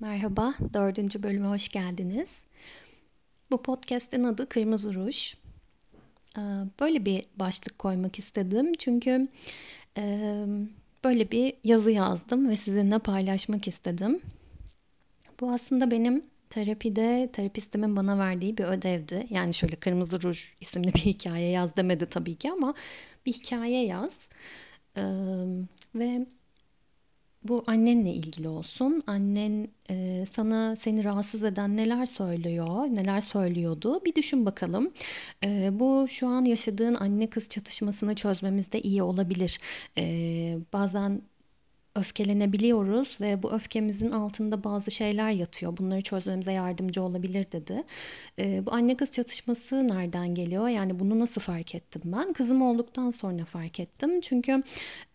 Merhaba, dördüncü bölüme hoş geldiniz. Bu podcast'in adı Kırmızı Ruj. Ee, böyle bir başlık koymak istedim çünkü e, böyle bir yazı yazdım ve sizinle paylaşmak istedim. Bu aslında benim terapide terapistimin bana verdiği bir ödevdi. Yani şöyle Kırmızı Ruj isimli bir hikaye yaz demedi tabii ki ama bir hikaye yaz. Ee, ve bu annenle ilgili olsun. Annen e, sana seni rahatsız eden neler söylüyor, neler söylüyordu bir düşün bakalım. E, bu şu an yaşadığın anne kız çatışmasını çözmemizde iyi olabilir. E, bazen öfkelenebiliyoruz ve bu öfkemizin altında bazı şeyler yatıyor. Bunları çözmemize yardımcı olabilir dedi. E, bu anne kız çatışması nereden geliyor? Yani bunu nasıl fark ettim ben? Kızım olduktan sonra fark ettim. Çünkü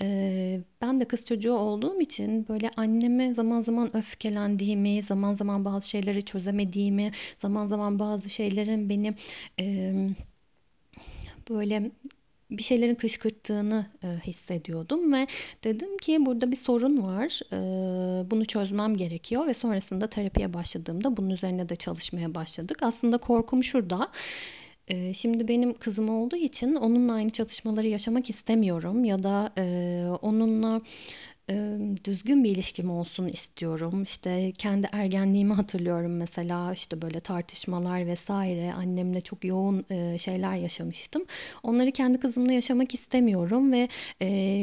e, ben de kız çocuğu olduğum için böyle anneme zaman zaman öfkelendiğimi, zaman zaman bazı şeyleri çözemediğimi, zaman zaman bazı şeylerin beni... E, böyle bir şeylerin kışkırttığını e, hissediyordum ve dedim ki burada bir sorun var. E, bunu çözmem gerekiyor ve sonrasında terapiye başladığımda bunun üzerine de çalışmaya başladık. Aslında korkum şurada. Şimdi benim kızım olduğu için onunla aynı çatışmaları yaşamak istemiyorum ya da onunla düzgün bir ilişkim olsun istiyorum. İşte kendi ergenliğimi hatırlıyorum mesela işte böyle tartışmalar vesaire annemle çok yoğun şeyler yaşamıştım. Onları kendi kızımla yaşamak istemiyorum ve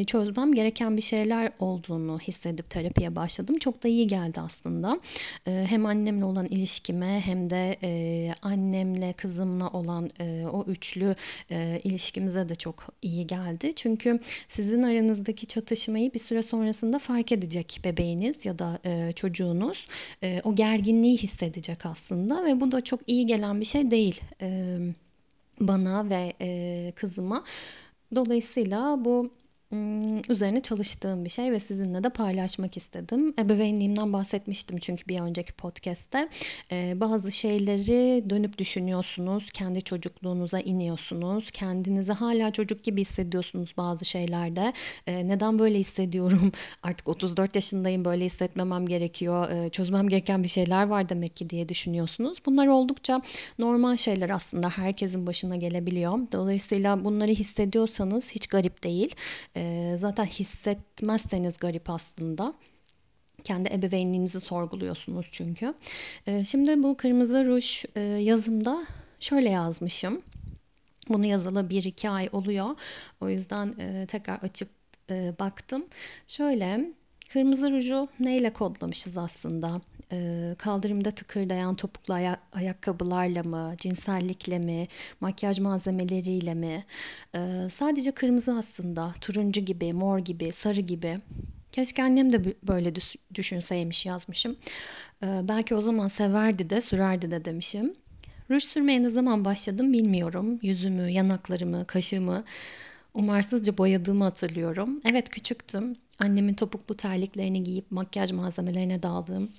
çözmem gereken bir şeyler olduğunu hissedip terapiye başladım. Çok da iyi geldi aslında. Hem annemle olan ilişkime hem de annemle kızımla olan o üçlü ilişkimize de çok iyi geldi. Çünkü sizin aranızdaki çatışmayı bir süre sonra sonrasında fark edecek bebeğiniz ya da e, çocuğunuz. E, o gerginliği hissedecek aslında ve bu da çok iyi gelen bir şey değil e, bana ve e, kızıma. Dolayısıyla bu üzerine çalıştığım bir şey ve sizinle de paylaşmak istedim. Ebeveynliğimden bahsetmiştim çünkü bir önceki podcast'te. bazı şeyleri dönüp düşünüyorsunuz, kendi çocukluğunuza iniyorsunuz, kendinizi hala çocuk gibi hissediyorsunuz bazı şeylerde. neden böyle hissediyorum? Artık 34 yaşındayım, böyle hissetmemem gerekiyor, çözmem gereken bir şeyler var demek ki diye düşünüyorsunuz. Bunlar oldukça normal şeyler aslında herkesin başına gelebiliyor. Dolayısıyla bunları hissediyorsanız hiç garip değil. Zaten hissetmezseniz garip aslında. Kendi ebeveynliğinizi sorguluyorsunuz çünkü. E, şimdi bu kırmızı ruj e, yazımda şöyle yazmışım. Bunu yazalı bir iki ay oluyor. O yüzden e, tekrar açıp e, baktım. Şöyle kırmızı ruju neyle kodlamışız aslında? E, kaldırımda tıkırdayan topuklu aya- ayakkabılarla mı, cinsellikle mi, makyaj malzemeleriyle mi? E, sadece kırmızı aslında, turuncu gibi, mor gibi, sarı gibi. Keşke annem de böyle düşünseymiş yazmışım. E, belki o zaman severdi de, sürerdi de demişim. Ruj sürmeye ne zaman başladım bilmiyorum. Yüzümü, yanaklarımı, kaşımı umarsızca boyadığımı hatırlıyorum. Evet küçüktüm. Annemin topuklu terliklerini giyip makyaj malzemelerine daldığım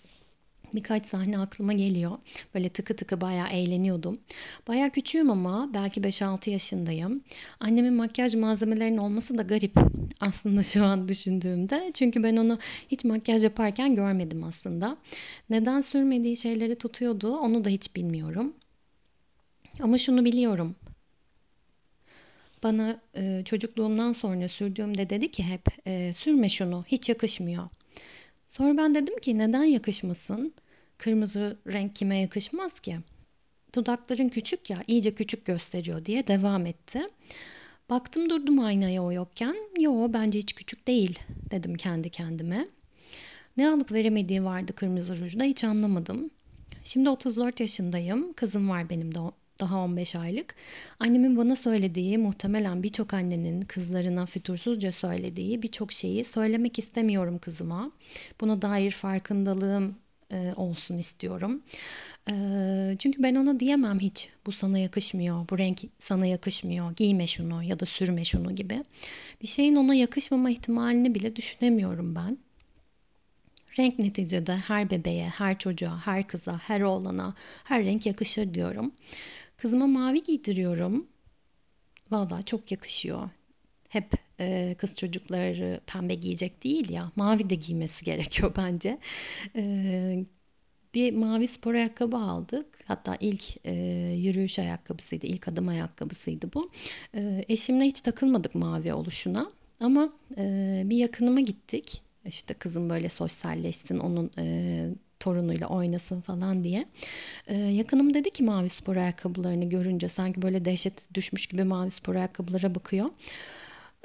birkaç sahne aklıma geliyor. Böyle tıkı tıkı bayağı eğleniyordum. Bayağı küçüğüm ama belki 5-6 yaşındayım. Annemin makyaj malzemelerinin olması da garip aslında şu an düşündüğümde. Çünkü ben onu hiç makyaj yaparken görmedim aslında. Neden sürmediği şeyleri tutuyordu onu da hiç bilmiyorum. Ama şunu biliyorum. Bana e, çocukluğumdan sonra sürdüğümde dedi ki hep e, sürme şunu hiç yakışmıyor. Sonra ben dedim ki neden yakışmasın? Kırmızı renk kime yakışmaz ki? Dudakların küçük ya iyice küçük gösteriyor diye devam etti. Baktım durdum aynaya o yokken. Yo bence hiç küçük değil dedim kendi kendime. Ne alıp veremediği vardı kırmızı rujda hiç anlamadım. Şimdi 34 yaşındayım. Kızım var benim de daha 15 aylık. Annemin bana söylediği, muhtemelen birçok annenin kızlarına fütursuzca söylediği birçok şeyi söylemek istemiyorum kızıma. Buna dair farkındalığım e, olsun istiyorum. E, çünkü ben ona diyemem hiç bu sana yakışmıyor, bu renk sana yakışmıyor, giyme şunu ya da sürme şunu gibi. Bir şeyin ona yakışmama ihtimalini bile düşünemiyorum ben. Renk neticede her bebeğe, her çocuğa, her kıza, her oğlana, her renk yakışır diyorum. Kızıma mavi giydiriyorum. Valla çok yakışıyor. Hep e, kız çocukları pembe giyecek değil ya. Mavi de giymesi gerekiyor bence. E, bir mavi spor ayakkabı aldık. Hatta ilk e, yürüyüş ayakkabısıydı, ilk adım ayakkabısıydı bu. E, eşimle hiç takılmadık mavi oluşuna. Ama e, bir yakınıma gittik. İşte kızım böyle sosyalleşsin, onun e, torunuyla oynasın falan diye. Ee, yakınım dedi ki mavi spor ayakkabılarını görünce sanki böyle dehşet düşmüş gibi mavi spor ayakkabılara bakıyor.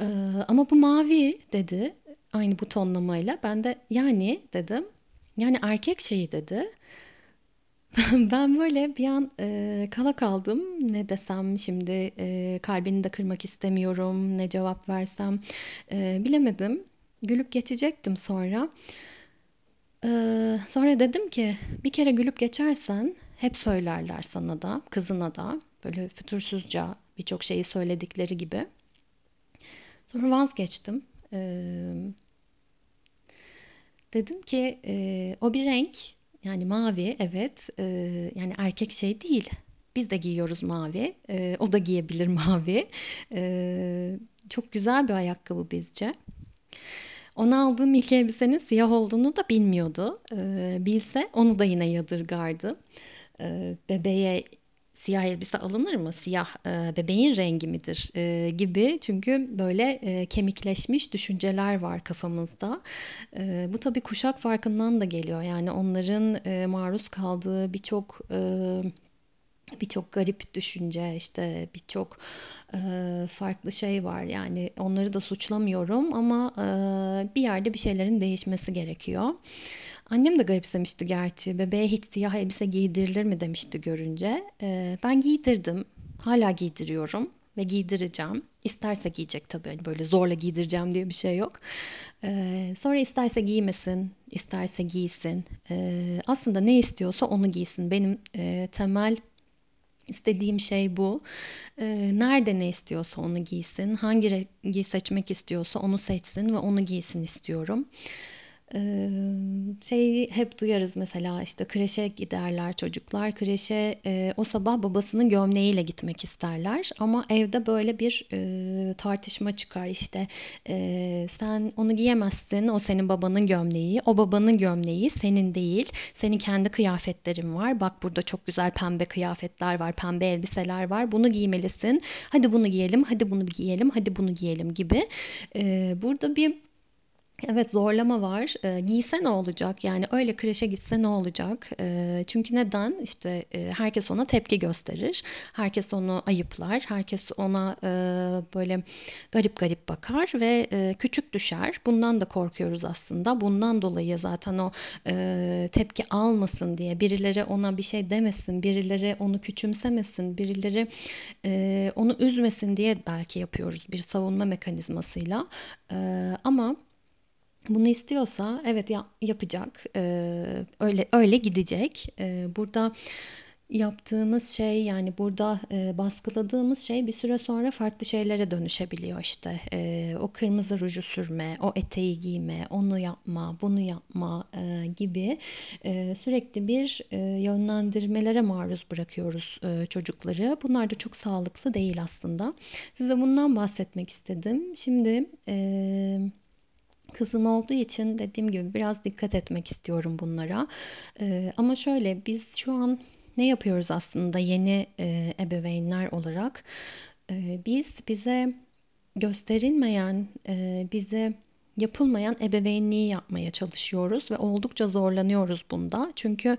Ee, ama bu mavi dedi aynı bu tonlamayla. Ben de yani dedim. Yani erkek şeyi dedi. ben böyle bir an e, kala kaldım. Ne desem şimdi e, kalbini de kırmak istemiyorum. Ne cevap versem e, bilemedim. Gülüp geçecektim sonra. Ee, sonra dedim ki bir kere gülüp geçersen hep söylerler sana da kızına da böyle fütursuzca birçok şeyi söyledikleri gibi. Sonra vazgeçtim. Ee, dedim ki e, o bir renk yani mavi evet e, yani erkek şey değil. Biz de giyiyoruz mavi. E, o da giyebilir mavi. E, çok güzel bir ayakkabı bizce. Ona aldığım ilk elbisenin siyah olduğunu da bilmiyordu. Ee, bilse onu da yine yadırgardı. Ee, bebeğe siyah elbise alınır mı? Siyah e, bebeğin rengi midir e, gibi. Çünkü böyle e, kemikleşmiş düşünceler var kafamızda. E, bu tabii kuşak farkından da geliyor. Yani onların e, maruz kaldığı birçok... E, birçok garip düşünce işte birçok e, farklı şey var yani onları da suçlamıyorum ama e, bir yerde bir şeylerin değişmesi gerekiyor. Annem de garipsemişti gerçi bebeğe hiç siyah elbise giydirilir mi demişti görünce. E, ben giydirdim hala giydiriyorum ve giydireceğim. İsterse giyecek tabii hani böyle zorla giydireceğim diye bir şey yok. Ee, sonra isterse giymesin, isterse giysin. Ee, aslında ne istiyorsa onu giysin. Benim e, temel İstediğim şey bu. Ee, nerede ne istiyorsa onu giysin. Hangi rengi seçmek istiyorsa onu seçsin ve onu giysin istiyorum. Ee, şeyi hep duyarız mesela işte kreşe giderler çocuklar. Kreşe o sabah babasının gömleğiyle gitmek isterler. Ama evde böyle bir tartışma çıkar. İşte sen onu giyemezsin. O senin babanın gömleği. O babanın gömleği senin değil. Senin kendi kıyafetlerin var. Bak burada çok güzel pembe kıyafetler var pembe elbiseler var. Bunu giymelisin. Hadi bunu giyelim hadi bunu giyelim hadi bunu giyelim. gibi. Burada bir Evet zorlama var. E, giyse ne olacak? Yani öyle kreşe gitse ne olacak? E, çünkü neden? İşte e, herkes ona tepki gösterir. Herkes onu ayıplar. Herkes ona e, böyle garip garip bakar ve e, küçük düşer. Bundan da korkuyoruz aslında. Bundan dolayı zaten o e, tepki almasın diye birileri ona bir şey demesin, birileri onu küçümsemesin, birileri e, onu üzmesin diye belki yapıyoruz bir savunma mekanizmasıyla. E, ama bunu istiyorsa evet ya, yapacak. Ee, öyle öyle gidecek. Ee, burada yaptığımız şey yani burada e, baskıladığımız şey bir süre sonra farklı şeylere dönüşebiliyor işte. E, o kırmızı ruju sürme o eteği giyme onu yapma bunu yapma e, gibi e, sürekli bir e, yönlendirmelere maruz bırakıyoruz e, çocukları. Bunlar da çok sağlıklı değil aslında. Size bundan bahsetmek istedim. Şimdi e, Kızım olduğu için dediğim gibi biraz dikkat etmek istiyorum bunlara. Ee, ama şöyle biz şu an ne yapıyoruz aslında yeni e, ebeveynler olarak? Ee, biz bize gösterilmeyen, e, bize yapılmayan ebeveynliği yapmaya çalışıyoruz ve oldukça zorlanıyoruz bunda. Çünkü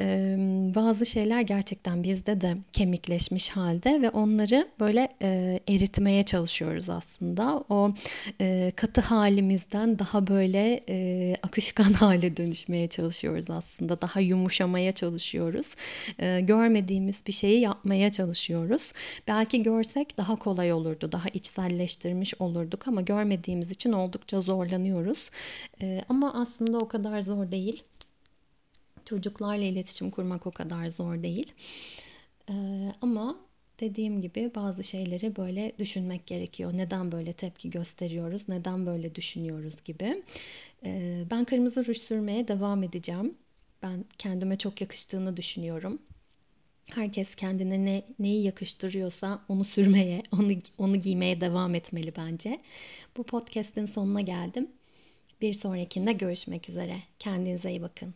e, bazı şeyler gerçekten bizde de kemikleşmiş halde ve onları böyle e, eritmeye çalışıyoruz aslında. O e, katı halimizden daha böyle e, akışkan hale dönüşmeye çalışıyoruz aslında. Daha yumuşamaya çalışıyoruz. E, görmediğimiz bir şeyi yapmaya çalışıyoruz. Belki görsek daha kolay olurdu, daha içselleştirmiş olurduk ama görmediğimiz için oldukça zor zorlanıyoruz. E, ama aslında o kadar zor değil. Çocuklarla iletişim kurmak o kadar zor değil. E, ama dediğim gibi bazı şeyleri böyle düşünmek gerekiyor. Neden böyle tepki gösteriyoruz? Neden böyle düşünüyoruz gibi. E, ben kırmızı ruj sürmeye devam edeceğim. Ben kendime çok yakıştığını düşünüyorum. Herkes kendine ne, neyi yakıştırıyorsa onu sürmeye, onu, onu giymeye devam etmeli bence. Bu podcast'in sonuna geldim. Bir sonrakinde görüşmek üzere. Kendinize iyi bakın.